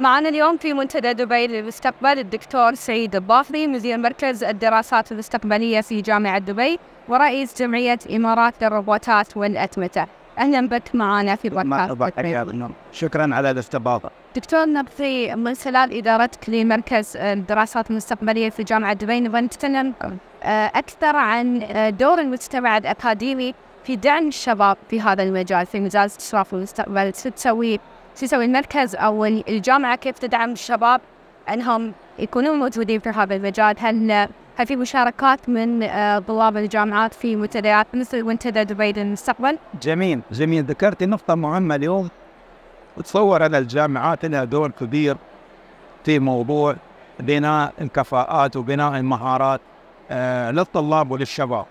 معنا اليوم في منتدى دبي للمستقبل الدكتور سعيد الضافري مدير مركز الدراسات المستقبلية في جامعة دبي ورئيس جمعية إمارات للروبوتات والأتمتة. أهلا بك معنا في بودكاست شكرا على الاستضافة. دكتور نبغي من خلال إدارتك لمركز الدراسات المستقبلية في جامعة دبي نبغى نتكلم آه، أكثر عن آه، دور المجتمع الأكاديمي في دعم الشباب في هذا المجال في مجال استشراف المستقبل شو تسوي؟ شو يسوي المركز أو الجامعة كيف تدعم الشباب أنهم يكونون موجودين في هذا المجال؟ هل هل في مشاركات من آه، طلاب الجامعات في منتديات مثل منتدى دبي للمستقبل؟ جميل. جميل. ذكرتي نقطة مهمة اليوم. وتصور أن الجامعات لها دور كبير في موضوع بناء الكفاءات وبناء المهارات آه للطلاب وللشباب.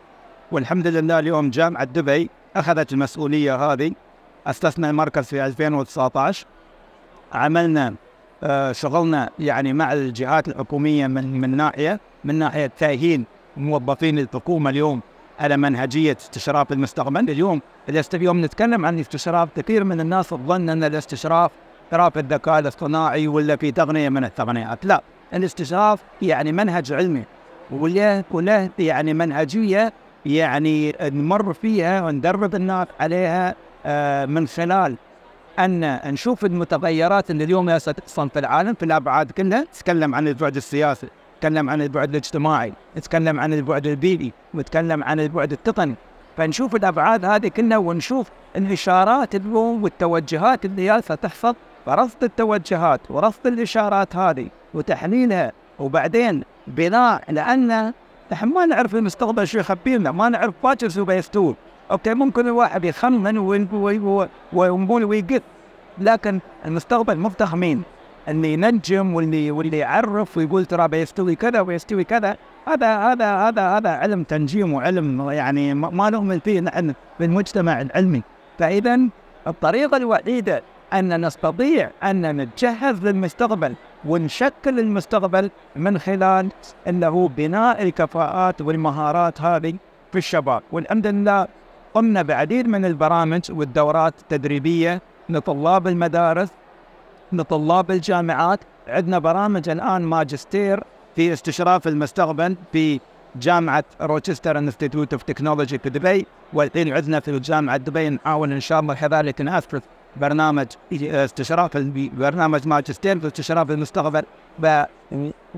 والحمد لله اليوم جامعة دبي أخذت المسؤولية هذه أسسنا المركز في 2019 عملنا آه شغلنا يعني مع الجهات الحكومية من من ناحية من ناحية تأهيل موظفين الحكومة اليوم على منهجية استشراف المستقبل. اليوم اليوم نتكلم عن الاستشراف كثير من الناس تظن أن الاستشراف احتراف الذكاء الاصطناعي ولا في تقنية من التقنيات لا الاستشراف يعني منهج علمي وله يعني منهجية يعني نمر فيها وندرب الناس عليها من خلال أن نشوف المتغيرات اللي اليوم تحصل في العالم في الأبعاد كلها. نتكلم عن البعد السياسي نتكلم عن البعد الاجتماعي نتكلم عن البعد البيئي ونتكلم عن البعد التقني. فنشوف الأبعاد هذه كلها ونشوف الإشارات اليوم والتوجهات اللي جالسه تحصل فرصد التوجهات ورصد الإشارات هذه وتحليلها. وبعدين بناء لأن نحن ما نعرف المستقبل شو يخبي لنا ما نعرف باكر شو بيستوي OK ممكن الواحد يخمن ويقول ويقط لكن المستقبل مو تخمين اللي ينجم واللي واللي يعرف ويقول ترى بيستوي كذا ويستوي كذا. هذا هذا هذا هذا علم تنجيم وعلم يعني ما نؤمن فيه نحن بالمجتمع العلمي. فإذا الطريقة الوحيدة أن نستطيع أن نتجهز للمستقبل ونشكل المستقبل من خلال انه بناء الكفاءات والمهارات هذه في الشباب. والحمد لله قمنا بعديد من البرامج والدورات التدريبية لطلاب المدارس لطلاب الجامعات. عندنا برامج الآن ماجستير في استشراف المستقبل في جامعة Rochester Institute of Technology في دبي والحين عندنا في جامعة دبي نحاول إن شاء الله كذلك نأسس برنامج استشراف برنامج ماجستير في استشراف المستقبل.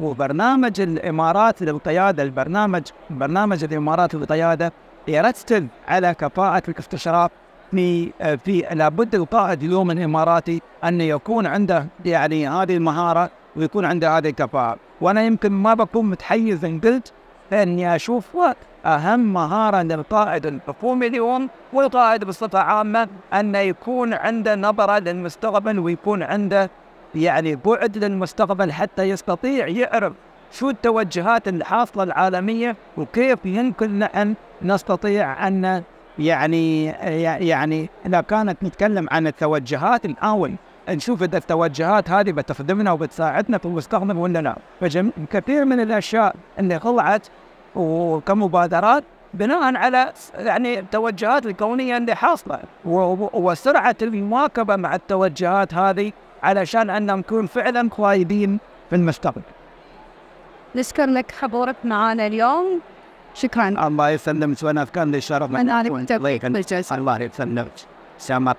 وبرنامج الإمارات للقيادة البرنامج برنامج الإمارات للقيادة يرتب على كفاءة الاستشراف في في لابد القائد اليوم الإماراتي أن يكون عنده يعني هذه المهارة ويكون عنده هذه الكفاءة، وأنا يمكن ما بكون متحيز إن قلت أني أشوف أهم مهارة للقائد الحكومي اليوم والقائد بصفة عامة انه يكون عنده نظرة للمستقبل ويكون عنده يعني بعد للمستقبل حتى يستطيع يعرف شو التوجهات الحاصلة العالمية وكيف يمكن أن نستطيع أن يعني يعني إذا كانت نتكلم عن التوجهات نحاول نشوف إذا التوجهات هذه بتخدمنا وبتساعدنا في المستقبل ولا لا فكثير من الأشياء اللي طلعت وكمبادرات بناء على يعني التوجهات الكونية اللي حاصلة وسرعة المواكبة مع التوجهات هذه علشان أن نكون فعلا قايدين في المستقبل. نشكر لك حضورك معنا اليوم. شكرا. الله يسلمك وأنا كان لي شرف. أنا بالتوفيق الله يسلمك. سامحك